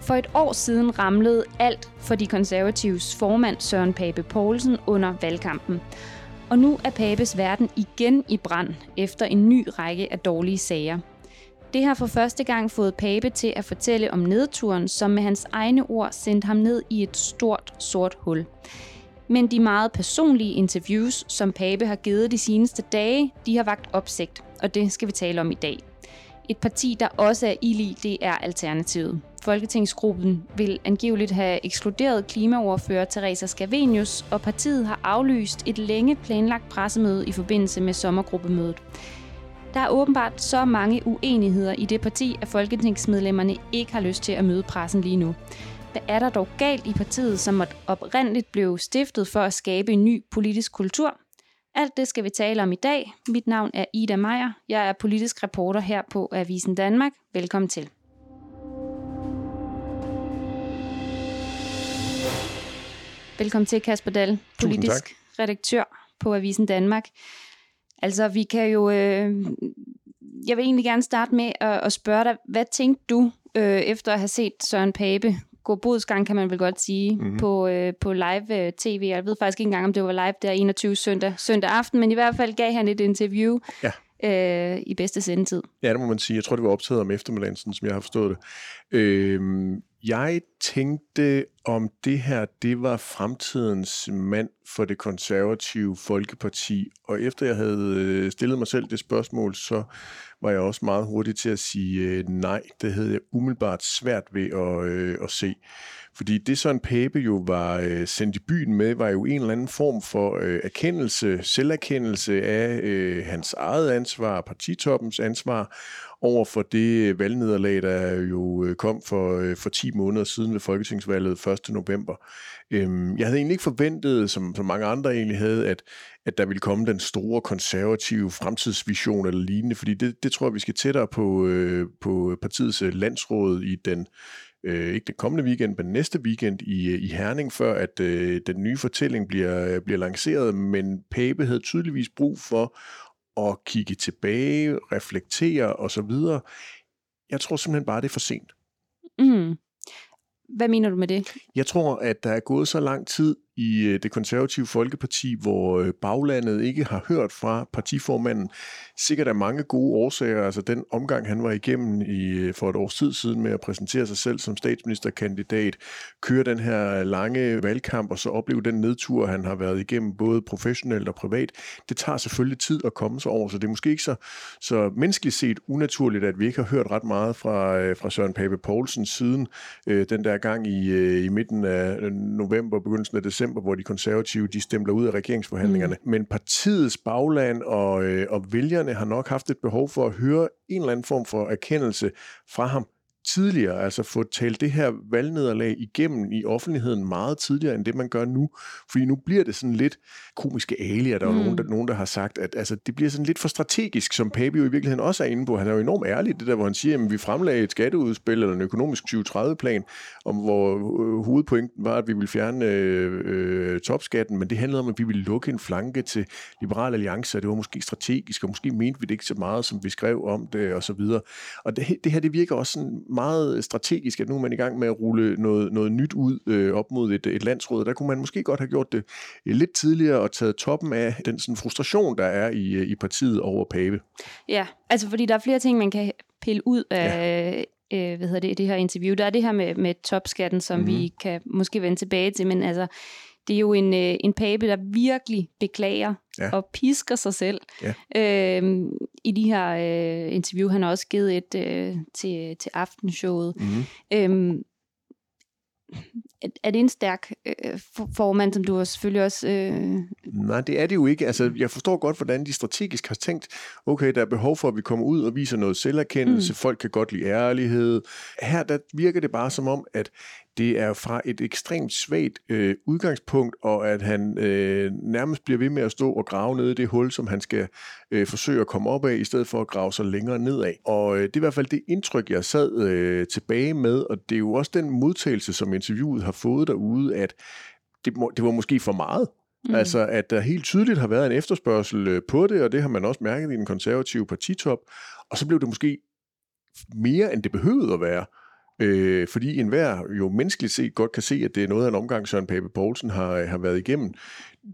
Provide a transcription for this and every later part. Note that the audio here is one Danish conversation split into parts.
For et år siden ramlede alt for de konservatives formand Søren Pape Poulsen under valgkampen. Og nu er Papes verden igen i brand efter en ny række af dårlige sager. Det har for første gang fået Pape til at fortælle om nedturen, som med hans egne ord sendte ham ned i et stort sort hul. Men de meget personlige interviews, som Pape har givet de seneste dage, de har vagt opsigt, og det skal vi tale om i dag. Et parti, der også er ilig, det er Alternativet. Folketingsgruppen vil angiveligt have ekskluderet klimaoverfører Teresa Scavenius, og partiet har aflyst et længe planlagt pressemøde i forbindelse med sommergruppemødet. Der er åbenbart så mange uenigheder i det parti, at folketingsmedlemmerne ikke har lyst til at møde pressen lige nu. Hvad er der dog galt i partiet, som oprindeligt blev stiftet for at skabe en ny politisk kultur? Alt det skal vi tale om i dag. Mit navn er Ida Meier. Jeg er politisk reporter her på Avisen Danmark. Velkommen til. Velkommen til, Kasper Dahl, politisk redaktør på Avisen Danmark. Altså, vi kan jo... Øh, jeg vil egentlig gerne starte med at, at spørge dig, hvad tænkte du, øh, efter at have set Søren Pape gå bodsgang, kan man vel godt sige, mm-hmm. på, øh, på live øh, tv. Jeg ved faktisk ikke engang, om det var live der 21 søndag, søndag aften, men i hvert fald gav han et interview ja. øh, i bedste sendetid. Ja, det må man sige. Jeg tror, det var optaget om eftermiddagen, som jeg har forstået det. Øh, jeg tænkte, om det her, det var fremtidens mand for det konservative Folkeparti. Og efter jeg havde øh, stillet mig selv det spørgsmål, så var jeg også meget hurtig til at sige øh, nej. Det havde jeg umiddelbart svært ved at, øh, at se. Fordi det Søren Pape jo var øh, sendt i byen med, var jo en eller anden form for øh, erkendelse, selverkendelse af øh, hans eget ansvar, partitoppens ansvar, over for det øh, valgnederlag, der jo øh, kom for, øh, for 10 måneder siden ved Folketingsvalget 1. november. Øhm, jeg havde egentlig ikke forventet, som, som mange andre egentlig havde, at, at der ville komme den store konservative fremtidsvision eller lignende, fordi det, det tror jeg, vi skal tættere på, på partiets landsråd i den øh, ikke den kommende weekend, men næste weekend i, i Herning, før at øh, den nye fortælling bliver, bliver lanceret. Men Pape havde tydeligvis brug for at kigge tilbage, reflektere osv. Jeg tror simpelthen bare, det er for sent. Mm. Hvad mener du med det? Jeg tror, at der er gået så lang tid i øh, det konservative Folkeparti, hvor øh, baglandet ikke har hørt fra partiformanden. Sikkert er mange gode årsager. Altså den omgang, han var igennem i, øh, for et års tid siden med at præsentere sig selv som statsministerkandidat, køre den her lange valgkamp og så opleve den nedtur, han har været igennem både professionelt og privat. Det tager selvfølgelig tid at komme sig over, så det er måske ikke så, så menneskeligt set unaturligt, at vi ikke har hørt ret meget fra, fra Søren Pape Poulsen siden øh, den der gang i, i midten af november, begyndelsen af december, december, hvor de konservative de stempler ud af regeringsforhandlingerne. Mm. Men partiets bagland og, øh, og vælgerne har nok haft et behov for at høre en eller anden form for erkendelse fra ham tidligere, altså få talt det her valgnederlag igennem i offentligheden meget tidligere, end det man gør nu. Fordi nu bliver det sådan lidt komiske alier. Der er mm. nogen, der, nogen, der har sagt, at altså, det bliver sådan lidt for strategisk, som Pape jo i virkeligheden også er inde på. Han er jo enormt ærlig, det der, hvor han siger, at vi fremlagde et skatteudspil eller en økonomisk 2030-plan, om hvor øh, hovedpointen var, at vi ville fjerne øh, øh, topskatten, men det handlede om, at vi ville lukke en flanke til Liberal Alliance, og det var måske strategisk, og måske mente vi det ikke så meget, som vi skrev om det, og så videre. Og det, det her, det virker også sådan meget strategisk, at nu er man i gang med at rulle noget, noget nyt ud øh, op mod et, et landsråd. Der kunne man måske godt have gjort det øh, lidt tidligere og taget toppen af den sådan, frustration, der er i, øh, i partiet over Pape. Ja, altså fordi der er flere ting, man kan pille ud af ja. øh, hvad hedder det, det her interview. Der er det her med, med topskatten, som mm-hmm. vi mhm. kan måske vende tilbage til, men altså det er jo en, øh, en pape, der virkelig beklager ja. og pisker sig selv. Ja. Øh, I de her øh, interview, han har også givet et øh, til, til aftenshowet. Mm-hmm. Øh, er det en stærk øh, formand, som du har selvfølgelig også... Øh... Nej, det er det jo ikke. Altså, jeg forstår godt, hvordan de strategisk har tænkt, okay, der er behov for, at vi kommer ud og viser noget selverkendelse, mm. folk kan godt lide ærlighed. Her der virker det bare som om, at det er fra et ekstremt svagt øh, udgangspunkt, og at han øh, nærmest bliver ved med at stå og grave ned i det hul, som han skal øh, forsøge at komme op af, i stedet for at grave sig længere nedad. Og øh, det er i hvert fald det indtryk, jeg sad øh, tilbage med, og det er jo også den modtagelse, som interviewet har fået derude, at det, må, det var måske for meget. Mm. Altså, at der helt tydeligt har været en efterspørgsel øh, på det, og det har man også mærket i den konservative partitop, og så blev det måske mere, end det behøvede at være. Øh, fordi enhver jo menneskeligt set godt kan se, at det er noget af en omgang, Søren Pape Poulsen har, øh, har været igennem.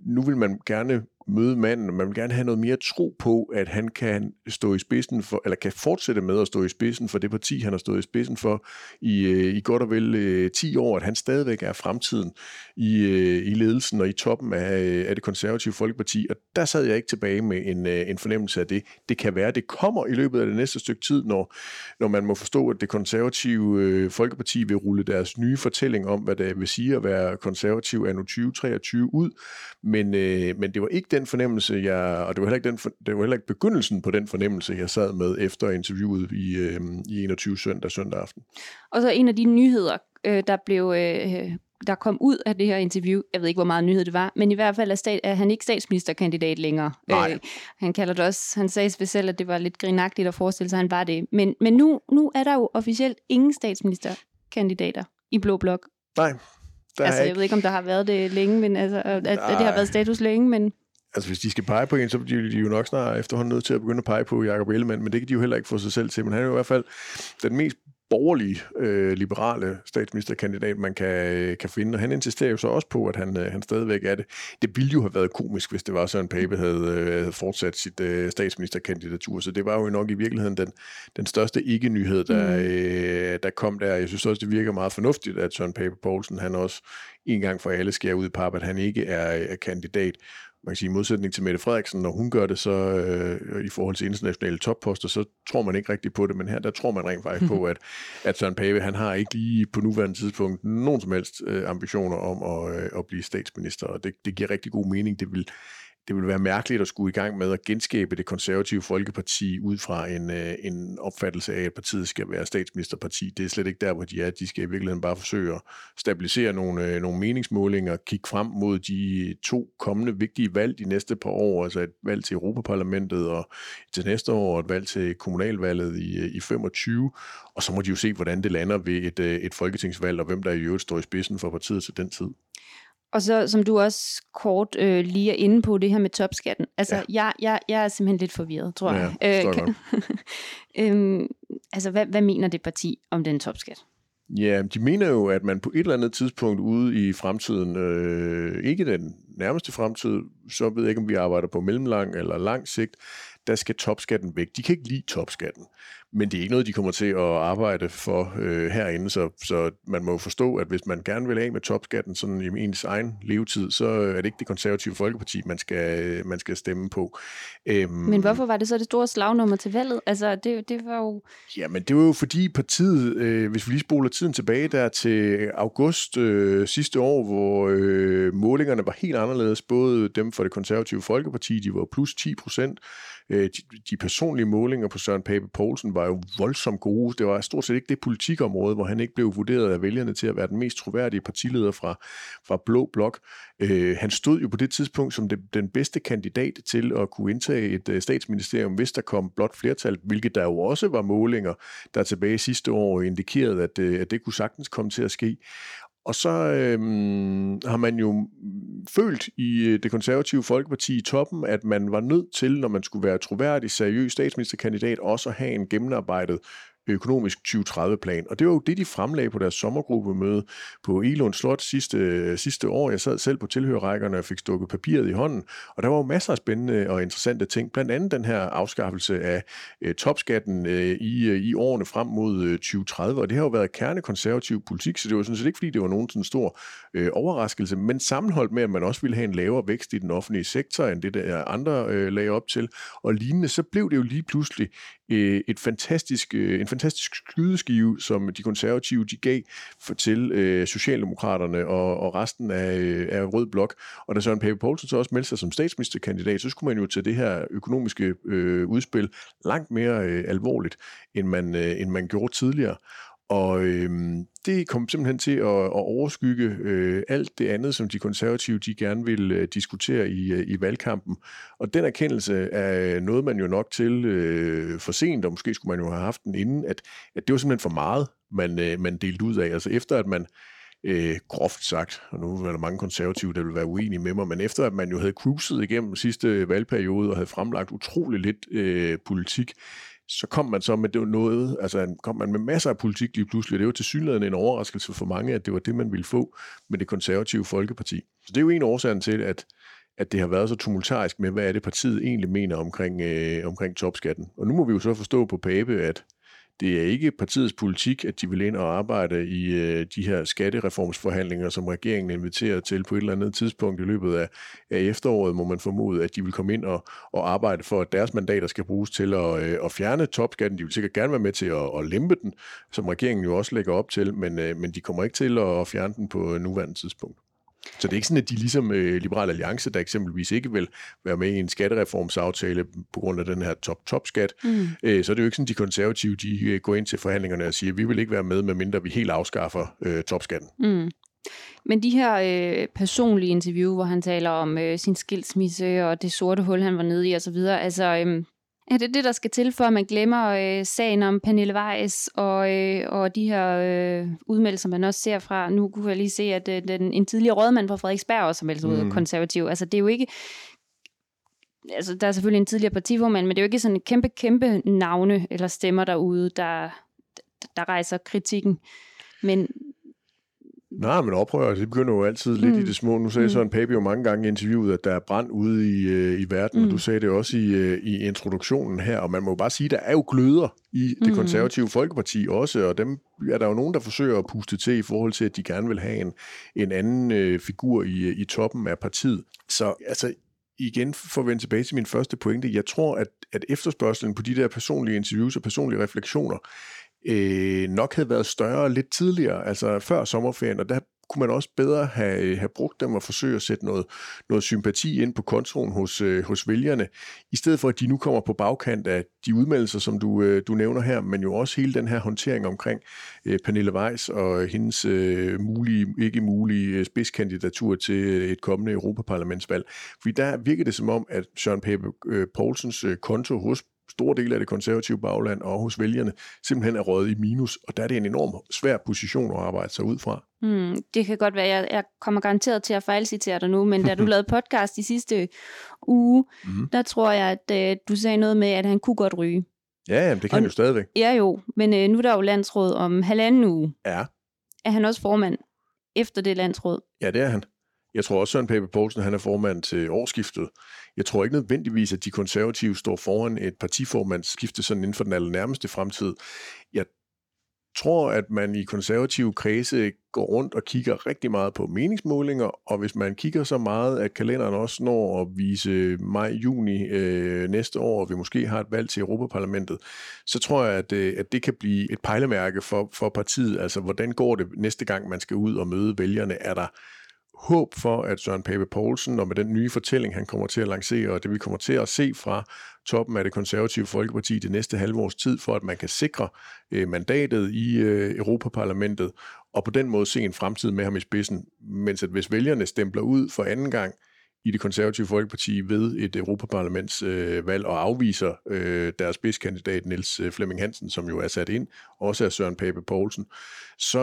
Nu vil man gerne møde manden, man vil gerne have noget mere tro på, at han kan stå i spidsen for, eller kan fortsætte med at stå i spidsen for det parti, han har stået i spidsen for i, øh, i godt og vel øh, 10 år, at han stadigvæk er fremtiden i, øh, i ledelsen og i toppen af, øh, af det konservative Folkeparti. Og der sad jeg ikke tilbage med en, øh, en fornemmelse af det. Det kan være, det kommer i løbet af det næste stykke tid, når, når man må forstå, at det konservative øh, Folkeparti vil rulle deres nye fortælling om, hvad det vil sige at være konservativ anno 2023 ud. Men, øh, men det var ikke den fornemmelse, jeg, og det var, heller ikke den, det var heller ikke begyndelsen på den fornemmelse, jeg sad med efter interviewet i, øh, i 21 søndag søndag aften. Og så en af de nyheder, øh, der blev øh, der kom ud af det her interview, jeg ved ikke, hvor meget nyhed det var, men i hvert fald er, stat, er han ikke statsministerkandidat længere. Nej. Øh, han kalder det også, han sagde selv, at det var lidt grinagtigt at forestille sig, at han var det. Men, men nu, nu er der jo officielt ingen statsministerkandidater i Blå Blok. Nej, der altså, jeg ikke... ved ikke, om der har været det længe, men altså, at, at det har været status længe, men... Altså, hvis de skal pege på en, så bliver de jo nok snart efterhånden nødt til at begynde at pege på Jacob Ellemann, men det kan de jo heller ikke få sig selv til. Men han er jo i hvert fald den mest borgerlige, øh, liberale statsministerkandidat, man kan, kan finde. Og han insisterer jo så også på, at han, øh, han stadigvæk er det. Det ville jo have været komisk, hvis det var Søren Pape havde, øh, havde fortsat sit øh, statsministerkandidatur. Så det var jo nok i virkeligheden den, den største ikke-nyhed, der, mm. øh, der kom der. Jeg synes også, det virker meget fornuftigt, at Søren Pape Poulsen, han også en gang for alle skærer ud i pap, at han ikke er, er kandidat man kan sige, i modsætning til Mette Frederiksen, når hun gør det så øh, i forhold til internationale topposter, så tror man ikke rigtigt på det, men her der tror man rent faktisk på, at, at Søren Pape, han har ikke lige på nuværende tidspunkt nogen som helst øh, ambitioner om at, øh, at blive statsminister, og det, det giver rigtig god mening. Det vil det vil være mærkeligt at skulle i gang med at genskabe det konservative folkeparti ud fra en, øh, en opfattelse af, at partiet skal være statsministerparti. Det er slet ikke der, hvor de er. De skal i virkeligheden bare forsøge at stabilisere nogle, øh, nogle meningsmålinger, kigge frem mod de to kommende vigtige valg de næste par år, altså et valg til Europaparlamentet og til næste år et valg til kommunalvalget i, øh, i 25, og så må de jo se, hvordan det lander ved et, øh, et folketingsvalg, og hvem der i øvrigt står i spidsen for partiet til den tid. Og så, som du også kort øh, lige er inde på, det her med topskatten. Altså, ja. jeg, jeg, jeg er simpelthen lidt forvirret, tror ja, jeg. Øh, kan, øhm, altså, hvad, hvad mener det parti om den topskat? Ja, de mener jo, at man på et eller andet tidspunkt ude i fremtiden, øh, ikke den nærmeste fremtid, så ved jeg ikke, om vi arbejder på mellemlang eller lang sigt, der skal topskatten væk. De kan ikke lide topskatten men det er ikke noget, de kommer til at arbejde for øh, herinde, så, så man må jo forstå, at hvis man gerne vil af med topskatten sådan i ens egen levetid, så er det ikke det konservative folkeparti, man skal, man skal stemme på. Øhm, men hvorfor var det så det store slagnummer til valget? Altså, det, det var jo... Jamen, det var jo fordi partiet, øh, hvis vi lige spoler tiden tilbage der til august øh, sidste år, hvor øh, målingerne var helt anderledes, både dem for det konservative folkeparti, de var plus 10 procent, øh, Øh, de, de personlige målinger på Søren Pape Poulsen var jo voldsomt gode. Det var stort set ikke det politikområde, hvor han ikke blev vurderet af vælgerne til at være den mest troværdige partileder fra, fra Blå Blok. Øh, han stod jo på det tidspunkt som det, den bedste kandidat til at kunne indtage et øh, statsministerium, hvis der kom blot flertal, hvilket der jo også var målinger, der tilbage sidste år indikerede, at, øh, at det kunne sagtens komme til at ske. Og så øhm, har man jo følt i øh, det konservative Folkeparti i toppen, at man var nødt til, når man skulle være troværdig, seriøs statsministerkandidat, også at have en gennemarbejdet økonomisk 2030-plan. Og det var jo det, de fremlagde på deres sommergruppemøde på Elund Slot sidste, sidste år. Jeg sad selv på tilhørrækkerne og fik stukket papiret i hånden, og der var jo masser af spændende og interessante ting. Blandt andet den her afskaffelse af øh, topskatten øh, i, øh, i årene frem mod øh, 2030, og det har jo været kernekonservativ politik, så det var sådan set ikke, fordi det var nogen sådan stor øh, overraskelse, men sammenholdt med, at man også ville have en lavere vækst i den offentlige sektor, end det der andre øh, lagde op til, og lignende, så blev det jo lige pludselig øh, et fantastisk, øh, en fantastisk skydeskive, som de konservative de gav for til øh, Socialdemokraterne og, og resten af, øh, af Rød Blok. Og da Søren Pape Poulsen så også meldte sig som statsministerkandidat, så skulle man jo tage det her økonomiske øh, udspil langt mere øh, alvorligt, end man, øh, end man gjorde tidligere. Og øhm, det kom simpelthen til at, at overskygge øh, alt det andet, som de konservative de gerne vil øh, diskutere i, øh, i valgkampen. Og den erkendelse er øh, noget, man jo nok til øh, for sent, og måske skulle man jo have haft den inden, at, at det var simpelthen for meget, man, øh, man delte ud af. Altså efter at man øh, groft sagt, og nu er der mange konservative, der vil være uenige med mig, men efter at man jo havde cruiset igennem sidste valgperiode og havde fremlagt utrolig lidt øh, politik, så kom man så med det noget, altså kom man med masser af politik lige pludselig. Det var til synligheden en overraskelse for mange, at det var det, man ville få med det konservative Folkeparti. Så det er jo en årsag til, at at det har været så tumultarisk med, hvad er det partiet egentlig mener omkring, øh, omkring topskatten. Og nu må vi jo så forstå på Pape, at det er ikke partiets politik, at de vil ind og arbejde i øh, de her skattereformsforhandlinger, som regeringen inviterer til på et eller andet tidspunkt i løbet af, af efteråret, må man formode, at de vil komme ind og, og arbejde for, at deres mandater skal bruges til at, øh, at fjerne topskatten. De vil sikkert gerne være med til at, at lempe den, som regeringen jo også lægger op til, men, øh, men de kommer ikke til at fjerne den på øh, nuværende tidspunkt. Så det er ikke sådan, at de ligesom øh, Liberal Alliance, der eksempelvis ikke vil være med i en skattereformsaftale på grund af den her top-top-skat, mm. øh, så er det jo ikke sådan, de konservative de øh, går ind til forhandlingerne og siger, at vi vil ikke være med, medmindre vi helt afskaffer øh, topskatten. Mm. Men de her øh, personlige interview, hvor han taler om øh, sin skilsmisse og det sorte hul, han var nede i osv., altså... Øh, er det det, der skal til, for at man glemmer øh, sagen om Pernille Weiss og, øh, og de her øh, udmeldelser, man også ser fra, nu kunne jeg lige se, at øh, den, en tidligere rådmand fra Frederiksberg også har meldt sig mm. ud konservativ. Altså det er jo ikke, altså der er selvfølgelig en tidligere partiformand, men det er jo ikke sådan en kæmpe, kæmpe navne eller stemmer derude, der, der rejser kritikken. Men Nej, men oprør, det begynder jo altid lidt mm. i det små. Nu sagde mm. Søren Pape jo mange gange i interviewet, at der er brand ude i, øh, i verden, mm. og du sagde det også i, øh, i introduktionen her, og man må jo bare sige, at der er jo gløder i det mm. konservative Folkeparti også, og dem er der jo nogen, der forsøger at puste til i forhold til, at de gerne vil have en, en anden øh, figur i, i toppen af partiet. Så altså, igen for at vende tilbage til min første pointe, jeg tror, at, at efterspørgselen på de der personlige interviews og personlige refleksioner, øh, nok havde været større lidt tidligere, altså før sommerferien, og der kunne man også bedre have, øh, have brugt dem og forsøge at sætte noget, noget sympati ind på kontoen hos, øh, hos vælgerne, i stedet for at de nu kommer på bagkant af de udmeldelser, som du, øh, du nævner her, men jo også hele den her håndtering omkring øh, Pernille Weiss og hendes øh, mulige, ikke mulige øh, spidskandidatur til øh, et kommende Europaparlamentsvalg. Fordi der virker det som om, at Søren Pape øh, Poulsens øh, konto hos store dele af det konservative bagland og hos vælgerne simpelthen er røget i minus, og der er det en enorm svær position at arbejde sig ud fra. Mm, det kan godt være, jeg, jeg kommer garanteret til at fejlcitere dig nu, men da du lavede podcast i sidste uge, mm. der tror jeg, at uh, du sagde noget med, at han kunne godt ryge. Ja, jamen, det kan og, han jo stadigvæk. Ja jo, men uh, nu er der jo landsråd om halvanden uge. Ja. Er han også formand efter det landsråd? Ja, det er han. Jeg tror også, Søren Pape Poulsen han er formand til årsskiftet. Jeg tror ikke nødvendigvis, at de konservative står foran et partiformandsskifte sådan inden for den allernærmeste fremtid. Jeg tror, at man i konservative kredse går rundt og kigger rigtig meget på meningsmålinger, og hvis man kigger så meget, at kalenderen også når at vise maj-juni øh, næste år, og vi måske har et valg til Europaparlamentet, så tror jeg, at, øh, at det kan blive et pejlemærke for, for partiet. Altså, hvordan går det næste gang, man skal ud og møde vælgerne? Er der håb for, at Søren Pape Poulsen, og med den nye fortælling, han kommer til at lancere, og det vi kommer til at se fra toppen af det konservative Folkeparti det næste halvårs tid, for at man kan sikre øh, mandatet i øh, Europaparlamentet, og på den måde se en fremtid med ham i spidsen. Mens at hvis vælgerne stempler ud for anden gang i det konservative Folkeparti ved et Europaparlamentsvalg øh, og afviser øh, deres spidskandidat Niels øh, Flemming Hansen, som jo er sat ind, også af Søren Pape Poulsen, så,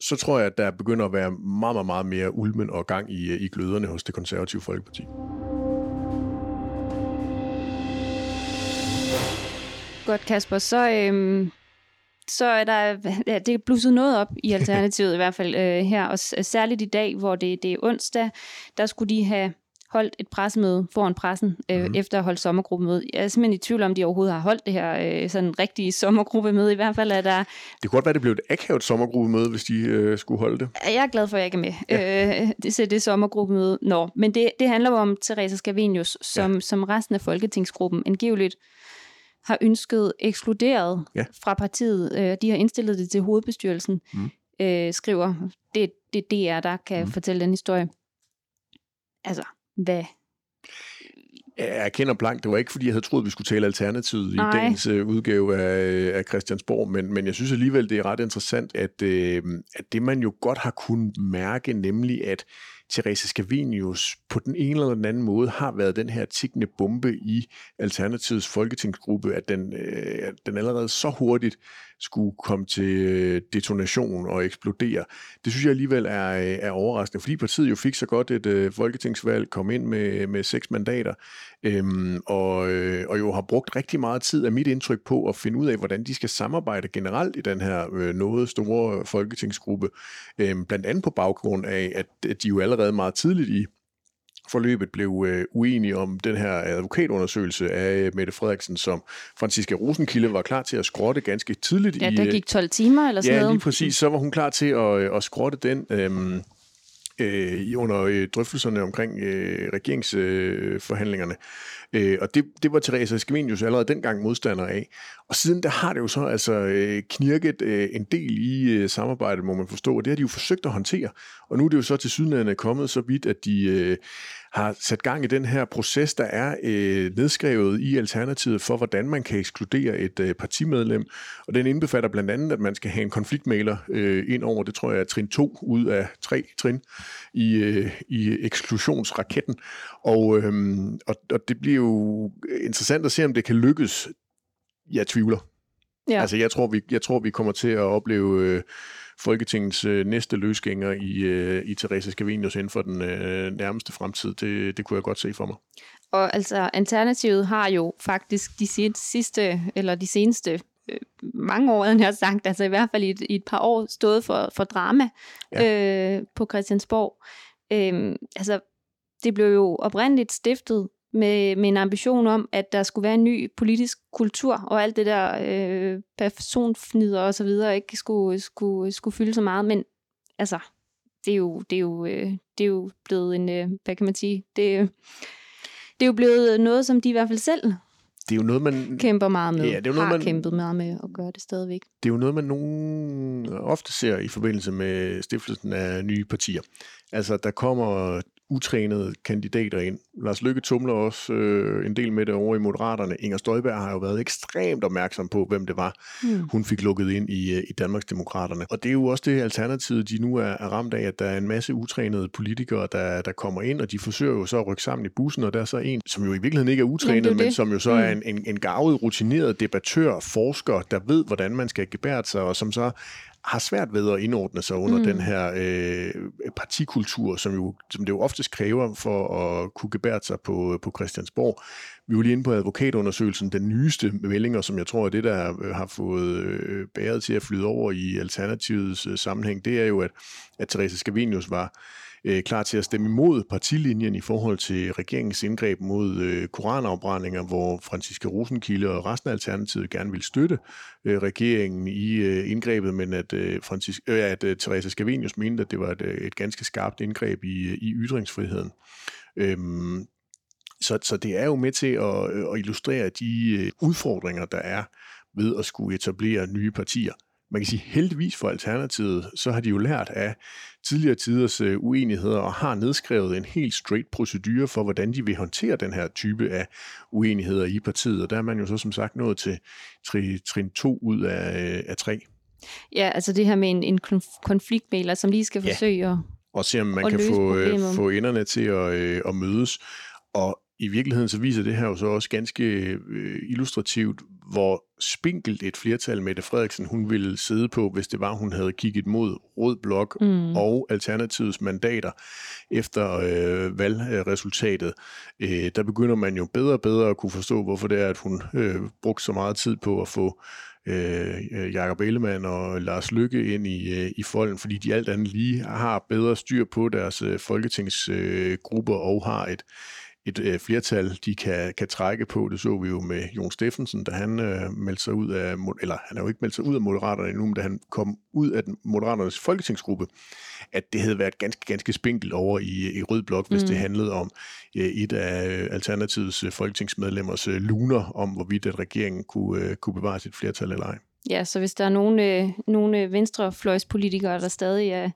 så tror jeg, at der begynder at være meget, meget, meget mere ulmen og gang i, øh, i gløderne hos det konservative Folkeparti. Godt, Kasper. Så, øhm, så er der, ja, det er blusset noget op i Alternativet i hvert fald øh, her, og særligt i dag, hvor det, det er onsdag, der skulle de have holdt et pressemøde foran pressen, øh, mm. efter at holdt sommergruppemøde. Jeg er simpelthen i tvivl om, de overhovedet har holdt det her øh, sådan rigtige sommergruppemøde. I hvert fald er der... Det kunne godt være, det blev et akavet sommergruppemøde, hvis de øh, skulle holde det. Jeg er glad for, at jeg ikke er med ja. øh, det, det sommergruppemøde. Nå, men det, det handler om Teresa Scavenius, som, ja. som resten af folketingsgruppen angiveligt har ønsket ekskluderet ja. fra partiet. Øh, de har indstillet det til hovedbestyrelsen, mm. øh, skriver. Det, det DR, der kan mm. fortælle den historie. Altså, hvad jeg erkender blank, det var ikke fordi, jeg havde troet, vi skulle tale alternativet Nej. i dagens uh, udgave af, af Christiansborg, men, men jeg synes alligevel, det er ret interessant, at, uh, at det man jo godt har kunnet mærke, nemlig at Therese Scavenius på den ene eller den anden måde har været den her tikkende bombe i Alternativets folketingsgruppe, at den, øh, at den allerede så hurtigt skulle komme til øh, detonation og eksplodere. Det synes jeg alligevel er, øh, er overraskende, fordi partiet jo fik så godt et øh, folketingsvalg, kom ind med, med seks mandater, øhm, og, øh, og jo har brugt rigtig meget tid af mit indtryk på at finde ud af, hvordan de skal samarbejde generelt i den her øh, noget store folketingsgruppe, øhm, blandt andet på baggrund af, at, at de jo allerede meget tidligt i forløbet blev øh, uenige om den her advokatundersøgelse af Mette Frederiksen, som Franziska Rosenkilde var klar til at skrotte ganske tidligt. Ja, i, der øh, gik 12 timer eller sådan Ja, noget. lige præcis. Så var hun klar til at, øh, at skrotte den øhm, øh, under øh, drøftelserne omkring øh, regeringsforhandlingerne. Øh, Øh, og det, det var Teresa Scavenius allerede dengang modstander af. Og siden der har det jo så altså øh, knirket øh, en del i øh, samarbejdet, må man forstå, og det har de jo forsøgt at håndtere. Og nu er det jo så til sydenlandet kommet så vidt, at de øh, har sat gang i den her proces, der er øh, nedskrevet i Alternativet for, hvordan man kan ekskludere et øh, partimedlem. Og den indbefatter blandt andet, at man skal have en konfliktmaler øh, ind over, det tror jeg er trin 2 ud af tre trin i, øh, i eksklusionsraketten. Og, øh, og, og det bliver jo interessant at se, om det kan lykkes. Jeg tvivler. Ja. Altså, jeg tror, vi, jeg tror, vi kommer til at opleve øh, Folketingets øh, næste løsgænger i, øh, i Therese Scavenius inden for den øh, nærmeste fremtid. Det, det kunne jeg godt se for mig. Og altså, Alternativet har jo faktisk de sidste, eller de seneste øh, mange år, jeg har sagt, altså i hvert fald i et, i et par år, stået for, for drama ja. øh, på Christiansborg. Øh, altså, det blev jo oprindeligt stiftet med, med en ambition om, at der skulle være en ny politisk kultur, og alt det der øh, personfnider og så videre ikke skulle, skulle, skulle fylde så meget. Men altså, det er jo, det er jo, øh, det er jo blevet en, øh, hvad kan man sige, det, det er jo blevet noget, som de i hvert fald selv det er jo noget, man... Kæmper meget med. Ja, det er jo noget, har man, kæmpet meget med og gør det stadigvæk. Det er jo noget, man nogen ofte ser i forbindelse med stiftelsen af nye partier. Altså, der kommer utrænede kandidater ind. Lars Lykke tumler også øh, en del med det over i Moderaterne. Inger Støjberg har jo været ekstremt opmærksom på, hvem det var, hmm. hun fik lukket ind i, i Danmarksdemokraterne. Og det er jo også det alternativ, de nu er, er ramt af, at der er en masse utrænede politikere, der, der kommer ind, og de forsøger jo så at rykke sammen i bussen, og der er så en, som jo i virkeligheden ikke er utrænet, Jamen, men som jo så hmm. er en, en, en gavet, rutineret debattør, forsker, der ved, hvordan man skal gebære sig, og som så har svært ved at indordne sig under mm. den her øh, partikultur, som, jo, som det jo oftest kræver for at kunne gebære sig på, på Christiansborg. Vi var lige inde på advokatundersøgelsen, den nyeste meldinger, som jeg tror er det, der øh, har fået øh, bæret til at flyde over i Alternativets øh, sammenhæng, det er jo, at, at Therese Scavenius var øh, klar til at stemme imod partilinjen i forhold til regeringens indgreb mod øh, koranafbrændinger, hvor Franciske Rosenkilde og resten af Alternativet gerne vil støtte øh, regeringen i øh, indgrebet, men at, øh, Francis, øh, at øh, Therese Scavenius mente, at det var et, øh, et ganske skarpt indgreb i, øh, i ytringsfriheden. Øhm, så, så det er jo med til at, øh, at illustrere de udfordringer, der er ved at skulle etablere nye partier man kan sige heldigvis for Alternativet, så har de jo lært af tidligere tiders øh, uenigheder og har nedskrevet en helt straight procedure for, hvordan de vil håndtere den her type af uenigheder i partiet. Og der er man jo så som sagt nået til trin 2 ud af, øh, af 3. Ja, altså det her med en, en konfliktmæler, som lige skal forsøge ja. at Og se om man kan få, øh, få enderne til at, øh, at mødes. Og i virkeligheden så viser det her jo så også ganske øh, illustrativt, hvor spinkelt et flertal Mette Frederiksen hun ville sidde på, hvis det var, hun havde kigget mod Rød Blok mm. og Alternativets mandater efter øh, valgresultatet. Øh, der begynder man jo bedre og bedre at kunne forstå, hvorfor det er, at hun øh, brugte så meget tid på at få øh, Jakob Ellemann og Lars Lykke ind i, øh, i folden, fordi de alt andet lige har bedre styr på deres øh, folketingsgrupper øh, og har et et øh, flertal, de kan, kan trække på. Det så vi jo med Jon Steffensen, da han øh, meldte sig ud af, eller han har jo ikke meldt sig ud af Moderaterne endnu, men da han kom ud af den, Moderaternes folketingsgruppe, at det havde været ganske, ganske spinkelt over i, i Rød Blok, hvis mm. det handlede om øh, et af Alternativets øh, folketingsmedlemmers øh, luner om, hvorvidt at regeringen kunne, øh, kunne bevare sit flertal eller ej. Ja, så hvis der er nogle, øh, nogle venstrefløjspolitikere, der stadig er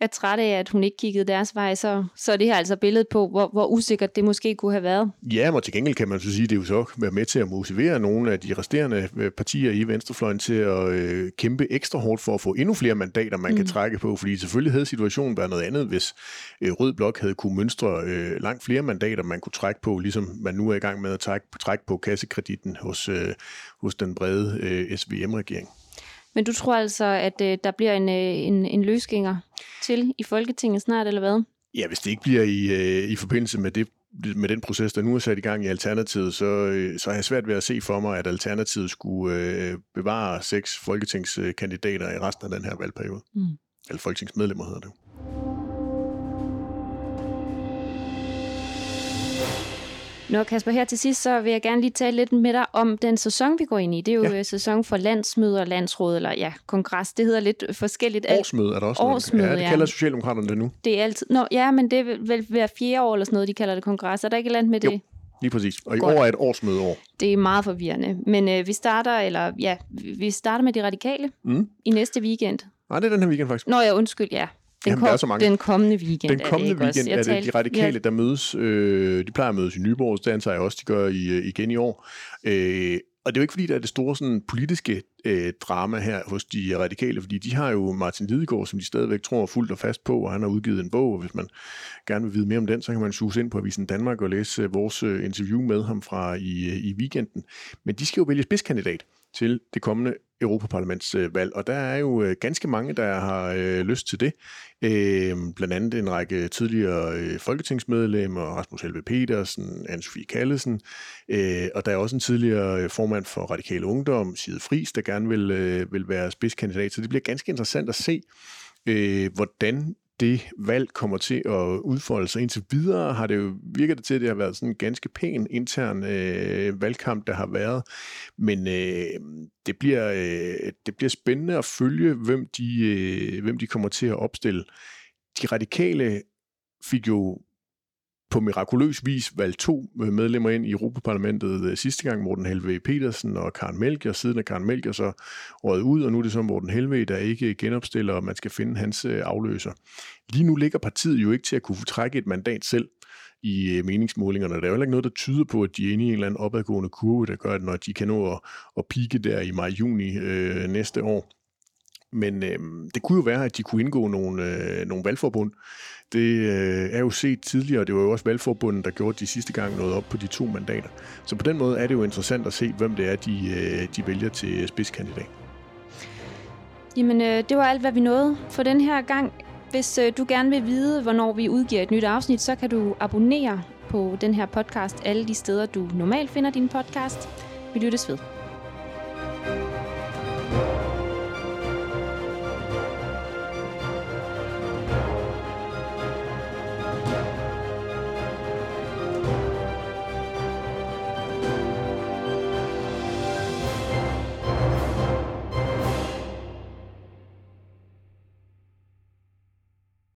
er træt af, at hun ikke kiggede deres vej, så, så er det her altså billedet på, hvor, hvor usikkert det måske kunne have været. Ja, og til gengæld kan man så sige, at det jo så være med til at motivere nogle af de resterende øh, partier i Venstrefløjen til at øh, kæmpe ekstra hårdt for at få endnu flere mandater, man mm. kan trække på, fordi selvfølgelig havde situationen været noget andet, hvis øh, Rød Blok havde kunne mønstre øh, langt flere mandater, man kunne trække på, ligesom man nu er i gang med at trække, trække på kassekreditten hos, øh, hos den brede øh, SVM-regering. Men du tror altså, at øh, der bliver en, øh, en, en løsgænger til i Folketinget snart, eller hvad? Ja, hvis det ikke bliver i, øh, i forbindelse med det med den proces, der nu er sat i gang i Alternativet, så, øh, så har jeg svært ved at se for mig, at Alternativet skulle øh, bevare seks folketingskandidater i resten af den her valgperiode. Mm. Eller folketingsmedlemmer hedder det. Nå Kasper, her til sidst, så vil jeg gerne lige tale lidt med dig om den sæson, vi går ind i. Det er jo ja. Øh, sæson for landsmøder, landsråd, eller ja, kongres. Det hedder lidt forskelligt. Årsmøde er der også Årsmøde, ja, det kalder Socialdemokraterne det nu. Det er altid... Nå, ja, men det er vel hver fjerde år eller sådan noget, de kalder det kongres. Er der ikke et andet med det? Jo. Lige præcis. Og i Godt. år er et årsmødeår. Det er meget forvirrende. Men øh, vi starter, eller ja, vi starter med de radikale mm. i næste weekend. Nej, det er den her weekend faktisk. Nå ja, undskyld, ja. Den, Jamen, kom, der er så mange. den kommende weekend Den kommende er det weekend er det de radikale, ja. der mødes. Øh, de plejer at mødes i Nyborg, det antager jeg også, de gør i, øh, igen i år. Øh, og det er jo ikke fordi, der er det store sådan, politiske øh, drama her hos de radikale, fordi de har jo Martin Lidegaard, som de stadigvæk tror fuldt og fast på, og han har udgivet en bog, og hvis man gerne vil vide mere om den, så kan man suge ind på Avisen Danmark og læse øh, vores øh, interview med ham fra i, i weekenden. Men de skal jo vælge spidskandidat til det kommende Europaparlamentsvalg, øh, og der er jo øh, ganske mange, der har øh, lyst til det. Øh, blandt andet en række tidligere øh, folketingsmedlemmer, Rasmus Helve Petersen, Anne-Sophie Kallesen, øh, og der er også en tidligere øh, formand for Radikale Ungdom, Side Fris, der gerne vil, øh, vil være spidskandidat, så det bliver ganske interessant at se, øh, hvordan det valg kommer til at udfolde sig. Indtil videre har det jo virket det til, at det har været sådan en ganske pæn intern øh, valgkamp, der har været. Men øh, det, bliver, øh, det bliver spændende at følge, hvem de, øh, hvem de kommer til at opstille. De radikale fik jo på mirakuløs vis valgt to øh, medlemmer ind i Europaparlamentet øh, sidste gang, Morten Helve Petersen og Karen Melker. Siden er Karen Melker så røget ud, og nu er det så Morten Helve, der ikke genopstiller, og man skal finde hans øh, afløser. Lige nu ligger partiet jo ikke til at kunne trække et mandat selv i meningsmålingerne. Der er jo heller ikke noget, der tyder på, at de er inde i en eller anden opadgående kurve, der gør, at når de kan nå at, at pike der i maj-juni øh, næste år, men øh, det kunne jo være, at de kunne indgå nogle, øh, nogle valgforbund. Det øh, er jo set tidligere, og det var jo også valgforbundet, der gjorde de sidste gang noget op på de to mandater. Så på den måde er det jo interessant at se, hvem det er, de, øh, de vælger til spidskandidat. Jamen, øh, det var alt, hvad vi nåede for den her gang. Hvis øh, du gerne vil vide, hvornår vi udgiver et nyt afsnit, så kan du abonnere på den her podcast alle de steder, du normalt finder din podcast. Vi lyttes ved.